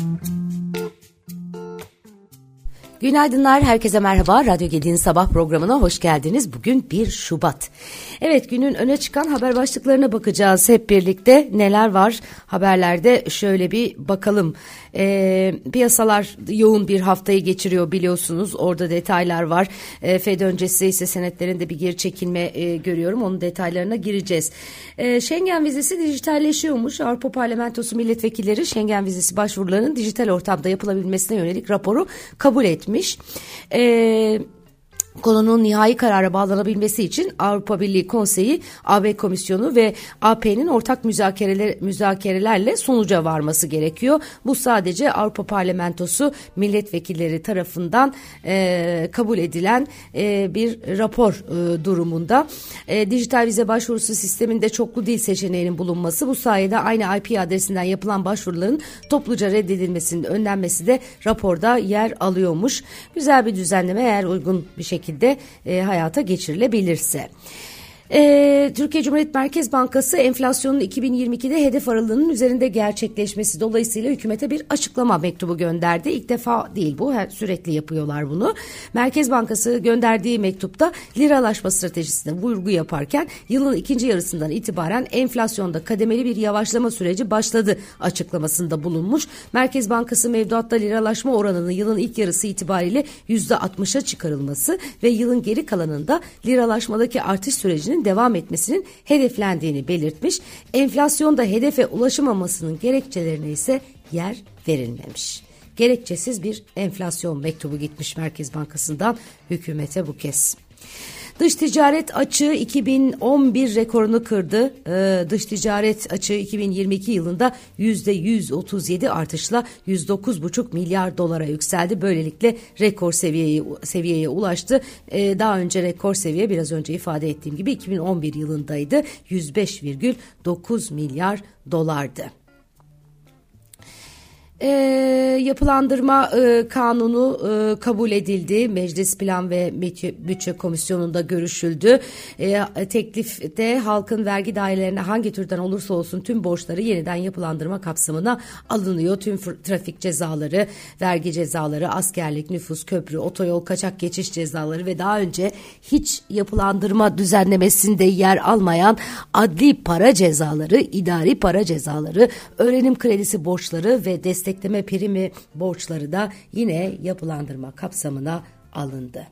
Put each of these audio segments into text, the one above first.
Mm-hmm. Günaydınlar, herkese merhaba. Radyo Gedi'nin sabah programına hoş geldiniz. Bugün 1 Şubat. Evet, günün öne çıkan haber başlıklarına bakacağız hep birlikte. Neler var haberlerde şöyle bir bakalım. E, piyasalar yoğun bir haftayı geçiriyor biliyorsunuz. Orada detaylar var. E, Fed öncesi ise senetlerinde bir geri çekilme e, görüyorum. Onun detaylarına gireceğiz. E, Schengen vizesi dijitalleşiyormuş. Avrupa Parlamentosu milletvekilleri Schengen vizesi başvurularının dijital ortamda yapılabilmesine yönelik raporu kabul etmiş. Eee konunun nihai karara bağlanabilmesi için Avrupa Birliği Konseyi, AB Komisyonu ve AP'nin ortak müzakereler, müzakerelerle sonuca varması gerekiyor. Bu sadece Avrupa Parlamentosu milletvekilleri tarafından e, kabul edilen e, bir rapor e, durumunda. E, dijital vize başvurusu sisteminde çoklu dil seçeneğinin bulunması bu sayede aynı IP adresinden yapılan başvuruların topluca reddedilmesinin önlenmesi de raporda yer alıyormuş. Güzel bir düzenleme eğer uygun bir şekilde şekilde e, hayata geçirilebilirse. Ee, Türkiye Cumhuriyet Merkez Bankası enflasyonun 2022'de hedef aralığının üzerinde gerçekleşmesi dolayısıyla hükümete bir açıklama mektubu gönderdi. İlk defa değil bu sürekli yapıyorlar bunu. Merkez Bankası gönderdiği mektupta liralaşma stratejisine vurgu yaparken yılın ikinci yarısından itibaren enflasyonda kademeli bir yavaşlama süreci başladı açıklamasında bulunmuş. Merkez Bankası mevduatta liralaşma oranının yılın ilk yarısı itibariyle %60'a çıkarılması ve yılın geri kalanında liralaşmadaki artış sürecinin devam etmesinin hedeflendiğini belirtmiş. Enflasyonda hedefe ulaşamamasının gerekçelerine ise yer verilmemiş. Gerekçesiz bir enflasyon mektubu gitmiş Merkez Bankası'ndan hükümete bu kez. Dış ticaret açığı 2011 rekorunu kırdı. Ee, dış ticaret açığı 2022 yılında %137 artışla 109,5 milyar dolara yükseldi. Böylelikle rekor seviyeye, seviyeye ulaştı. Ee, daha önce rekor seviye biraz önce ifade ettiğim gibi 2011 yılındaydı. 105,9 milyar dolardı e, yapılandırma e, kanunu e, kabul edildi. Meclis Plan ve Bütçe Komisyonu'nda görüşüldü. E, teklifte halkın vergi dairelerine hangi türden olursa olsun tüm borçları yeniden yapılandırma kapsamına alınıyor. Tüm trafik cezaları, vergi cezaları, askerlik, nüfus, köprü, otoyol, kaçak geçiş cezaları ve daha önce hiç yapılandırma düzenlemesinde yer almayan adli para cezaları, idari para cezaları, öğrenim kredisi borçları ve destek destekleme primi borçları da yine yapılandırma kapsamına alındı.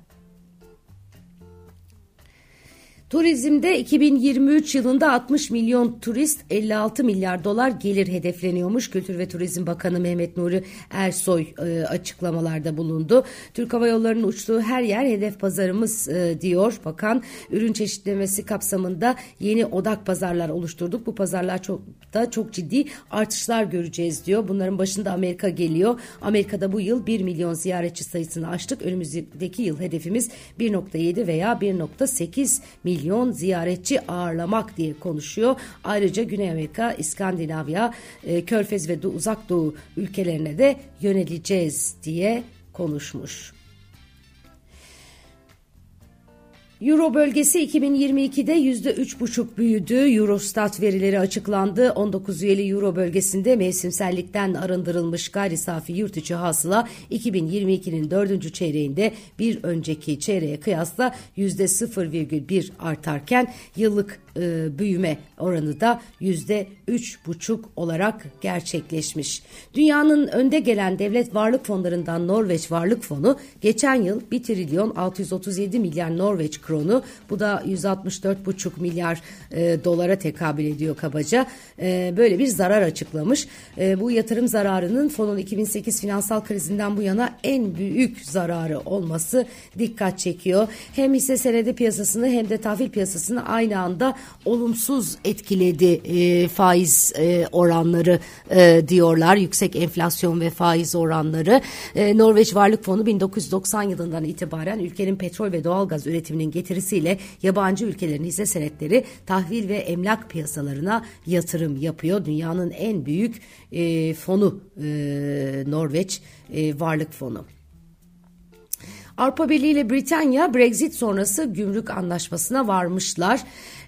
Turizmde 2023 yılında 60 milyon turist 56 milyar dolar gelir hedefleniyormuş. Kültür ve Turizm Bakanı Mehmet Nuri Ersoy e, açıklamalarda bulundu. Türk Hava Yolları'nın uçtuğu her yer hedef pazarımız e, diyor bakan. Ürün çeşitlemesi kapsamında yeni odak pazarlar oluşturduk. Bu pazarlar çok da çok ciddi artışlar göreceğiz diyor. Bunların başında Amerika geliyor. Amerika'da bu yıl 1 milyon ziyaretçi sayısını aştık. Önümüzdeki yıl hedefimiz 1.7 veya 1.8 milyon milyon ziyaretçi ağırlamak diye konuşuyor. Ayrıca Güney Amerika, İskandinavya, e, Körfez ve Uzak Doğu ülkelerine de yöneleceğiz diye konuşmuş. Euro bölgesi 2022'de %3,5 büyüdü. Eurostat verileri açıklandı. 19 üyeli Euro bölgesinde mevsimsellikten arındırılmış gayri safi yurt içi hasıla 2022'nin dördüncü çeyreğinde bir önceki çeyreğe kıyasla %0,1 artarken yıllık e, büyüme oranı da yüzde üç buçuk olarak gerçekleşmiş. Dünyanın önde gelen devlet varlık fonlarından Norveç Varlık Fonu geçen yıl 1 trilyon 637 milyar Norveç kronu bu da 164,5 milyar e, dolara tekabül ediyor kabaca. E, böyle bir zarar açıklamış. E, bu yatırım zararının fonun 2008 finansal krizinden bu yana en büyük zararı olması dikkat çekiyor. Hem hisse senedi piyasasını hem de tahvil piyasasını aynı anda olumsuz etkiledi e, faiz e, oranları e, diyorlar. Yüksek enflasyon ve faiz oranları. E, Norveç Varlık Fonu 1990 yılından itibaren ülkenin petrol ve doğalgaz üretiminin getirisiyle yabancı ülkelerin hisse senetleri tahvil ve emlak piyasalarına yatırım yapıyor. Dünyanın en büyük e, fonu e, Norveç e, Varlık Fonu. Avrupa Birliği ile Britanya Brexit sonrası gümrük anlaşmasına varmışlar.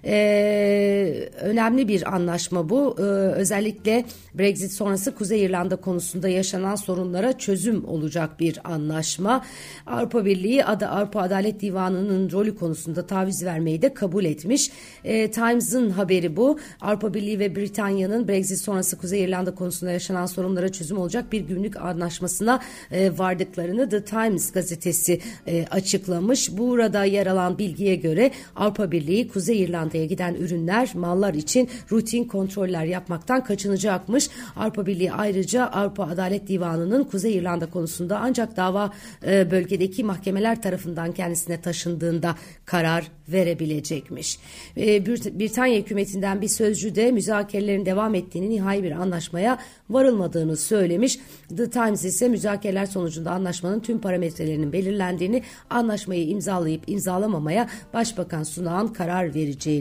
Ee, önemli bir anlaşma bu. E, özellikle Brexit sonrası Kuzey İrlanda konusunda yaşanan sorunlara çözüm olacak bir anlaşma. Avrupa Birliği Ad Avrupa Adalet Divanı'nın rolü konusunda taviz vermeyi de kabul etmiş. E, Times'ın haberi bu. Avrupa Birliği ve Britanya'nın Brexit sonrası Kuzey İrlanda konusunda yaşanan sorunlara çözüm olacak bir günlük anlaşmasına e, vardıklarını The Times gazetesi e, açıklamış. Burada yer alan bilgiye göre Avrupa Birliği Kuzey İrlanda'ya giden ürünler, mallar için rutin kontroller yapmaktan kaçınacakmış. Avrupa Birliği ayrıca Avrupa Adalet Divanı'nın Kuzey İrlanda konusunda ancak dava e, bölgedeki mahkemeler tarafından kendisine taşındığında karar verebilecekmiş. E, Britanya hükümetinden bir sözcü de müzakerelerin devam ettiğini nihai bir anlaşmaya varılmadığını söylemiş. The Times ise müzakereler sonucunda anlaşmanın tüm parametrelerinin belirlendiğini, anlaşmayı imzalayıp imzalamamaya Başbakan Sunak'ın karar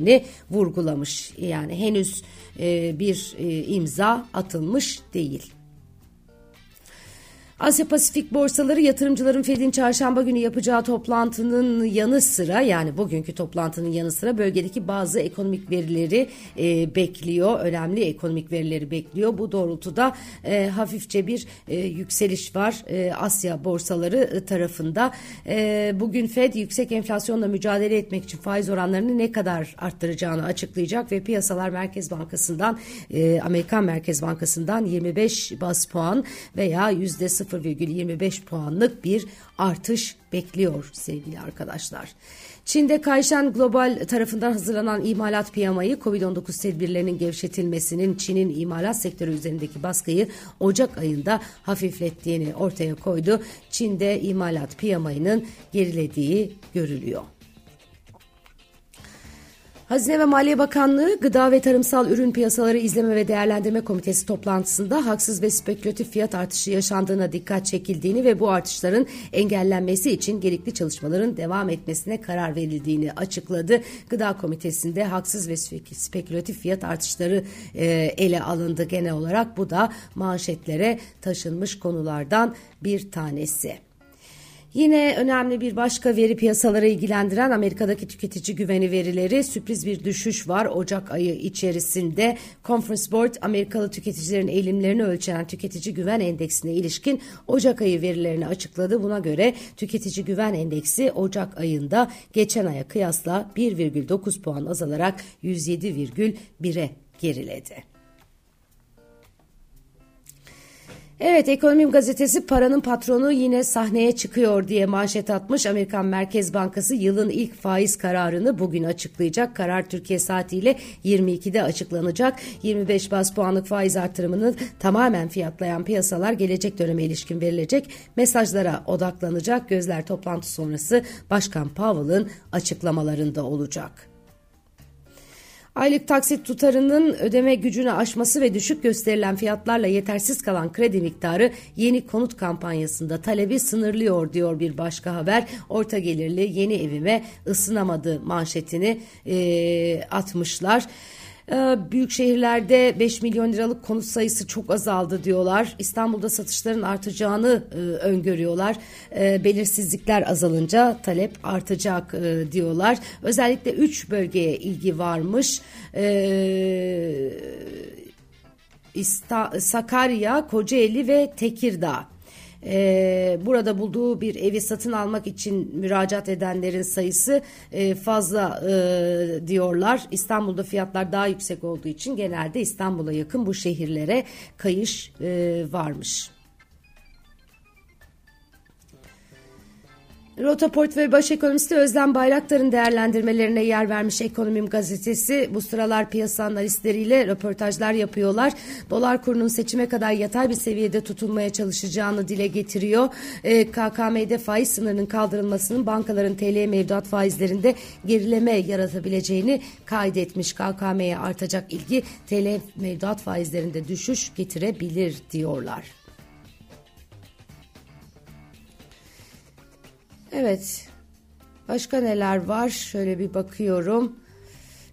vereceğini vurgulamış. Yani henüz e, bir e, imza atılmış değil. Asya Pasifik borsaları yatırımcıların Fed'in çarşamba günü yapacağı toplantının yanı sıra yani bugünkü toplantının yanı sıra bölgedeki bazı ekonomik verileri e, bekliyor. Önemli ekonomik verileri bekliyor. Bu doğrultuda e, hafifçe bir e, yükseliş var e, Asya borsaları e, tarafında. E, bugün Fed yüksek enflasyonla mücadele etmek için faiz oranlarını ne kadar arttıracağını açıklayacak ve piyasalar Merkez Bankası'ndan e, Amerikan Merkez Bankası'ndan 25 bas puan veya yüzde 0,25 puanlık bir artış bekliyor sevgili arkadaşlar. Çin'de Kayshan Global tarafından hazırlanan imalat piyamayı COVID-19 tedbirlerinin gevşetilmesinin Çin'in imalat sektörü üzerindeki baskıyı Ocak ayında hafiflettiğini ortaya koydu. Çin'de imalat piyamayının gerilediği görülüyor. Hazine ve Maliye Bakanlığı Gıda ve Tarımsal Ürün Piyasaları İzleme ve Değerlendirme Komitesi toplantısında haksız ve spekülatif fiyat artışı yaşandığına dikkat çekildiğini ve bu artışların engellenmesi için gerekli çalışmaların devam etmesine karar verildiğini açıkladı. Gıda Komitesi'nde haksız ve spekülatif fiyat artışları e, ele alındı genel olarak. Bu da manşetlere taşınmış konulardan bir tanesi. Yine önemli bir başka veri piyasaları ilgilendiren Amerika'daki tüketici güveni verileri sürpriz bir düşüş var Ocak ayı içerisinde. Conference Board Amerikalı tüketicilerin eğilimlerini ölçen tüketici güven endeksine ilişkin Ocak ayı verilerini açıkladı. Buna göre tüketici güven endeksi Ocak ayında geçen aya kıyasla 1,9 puan azalarak 107,1'e geriledi. Evet Ekonomim gazetesi paranın patronu yine sahneye çıkıyor diye manşet atmış. Amerikan Merkez Bankası yılın ilk faiz kararını bugün açıklayacak. Karar Türkiye saatiyle 22'de açıklanacak. 25 bas puanlık faiz artırımını tamamen fiyatlayan piyasalar gelecek döneme ilişkin verilecek mesajlara odaklanacak. Gözler toplantı sonrası Başkan Powell'ın açıklamalarında olacak. Aylık taksit tutarının ödeme gücünü aşması ve düşük gösterilen fiyatlarla yetersiz kalan kredi miktarı yeni konut kampanyasında talebi sınırlıyor diyor bir başka haber. Orta gelirli yeni evime ısınamadı manşetini e, atmışlar. Ee, büyük şehirlerde 5 milyon liralık konut sayısı çok azaldı diyorlar. İstanbul'da satışların artacağını e, öngörüyorlar. E, belirsizlikler azalınca talep artacak e, diyorlar. Özellikle 3 bölgeye ilgi varmış. E, İsta, Sakarya, Kocaeli ve Tekirdağ e, burada bulduğu bir evi satın almak için müracaat edenlerin sayısı e, fazla e, diyorlar. İstanbul'da fiyatlar daha yüksek olduğu için genelde İstanbul'a yakın bu şehirlere kayış e, varmış. Rota Portföy Baş Ekonomisti Özlem Bayraktar'ın değerlendirmelerine yer vermiş Ekonomim Gazetesi bu sıralar piyasa analistleriyle röportajlar yapıyorlar. Dolar kurunun seçime kadar yatay bir seviyede tutulmaya çalışacağını dile getiriyor. E, KKM'de faiz sınırının kaldırılmasının bankaların TL mevduat faizlerinde gerileme yaratabileceğini kaydetmiş. KKM'ye artacak ilgi TL mevduat faizlerinde düşüş getirebilir diyorlar. Evet. Başka neler var? Şöyle bir bakıyorum.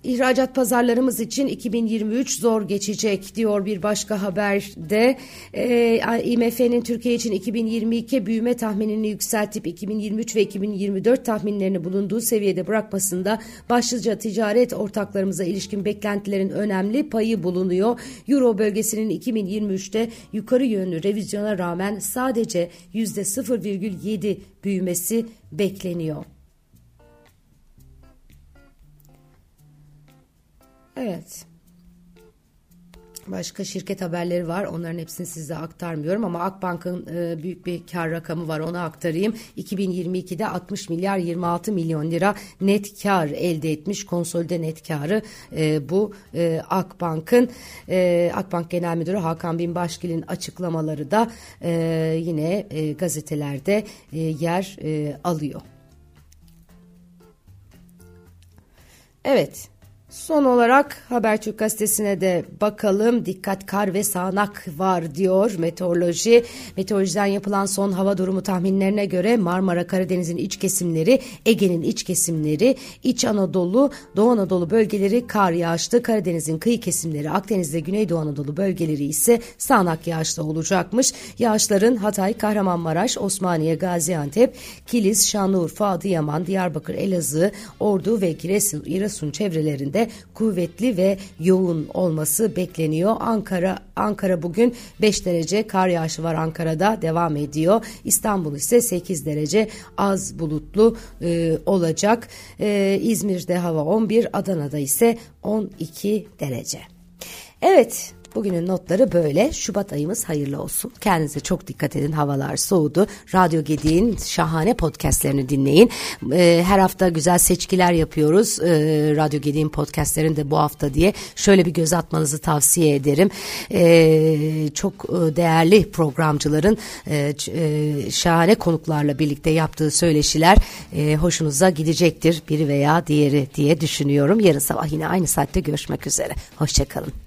İhracat pazarlarımız için 2023 zor geçecek diyor bir başka haberde. E, IMF'nin Türkiye için 2022 büyüme tahminini yükseltip 2023 ve 2024 tahminlerini bulunduğu seviyede bırakmasında başlıca ticaret ortaklarımıza ilişkin beklentilerin önemli payı bulunuyor. Euro bölgesinin 2023'te yukarı yönlü revizyona rağmen sadece %0,7 büyümesi bekleniyor. Evet. Başka şirket haberleri var. Onların hepsini size aktarmıyorum ama Akbank'ın e, büyük bir kar rakamı var. Onu aktarayım. 2022'de 60 milyar 26 milyon lira net kar elde etmiş. Konsolide net karı e, bu e, Akbank'ın e, Akbank Genel Müdürü Hakan Binbaşgil'in açıklamaları da e, yine e, gazetelerde e, yer e, alıyor. Evet. Son olarak Habertürk gazetesine de bakalım. Dikkat kar ve sağanak var diyor meteoroloji. Meteorolojiden yapılan son hava durumu tahminlerine göre Marmara Karadeniz'in iç kesimleri, Ege'nin iç kesimleri, İç Anadolu, Doğu Anadolu bölgeleri kar yağışlı. Karadeniz'in kıyı kesimleri, Akdeniz'de Güneydoğu Anadolu bölgeleri ise sağanak yağışlı olacakmış. Yağışların Hatay, Kahramanmaraş, Osmaniye, Gaziantep, Kilis, Şanlıurfa, Adıyaman, Diyarbakır, Elazığ, Ordu ve Giresun, Giresun çevrelerinde kuvvetli ve yoğun olması bekleniyor. Ankara Ankara bugün 5 derece kar yağışı var Ankara'da devam ediyor. İstanbul ise 8 derece az bulutlu e, olacak. E, İzmir'de hava 11, Adana'da ise 12 derece. Evet Bugünün notları böyle. Şubat ayımız hayırlı olsun. Kendinize çok dikkat edin. Havalar soğudu. Radyo Gedi'nin şahane podcastlerini dinleyin. Ee, her hafta güzel seçkiler yapıyoruz. Ee, Radyo Gedi'nin podcastlerinde bu hafta diye. Şöyle bir göz atmanızı tavsiye ederim. Ee, çok e, değerli programcıların e, e, şahane konuklarla birlikte yaptığı söyleşiler e, hoşunuza gidecektir. Biri veya diğeri diye düşünüyorum. Yarın sabah yine aynı saatte görüşmek üzere. Hoşçakalın.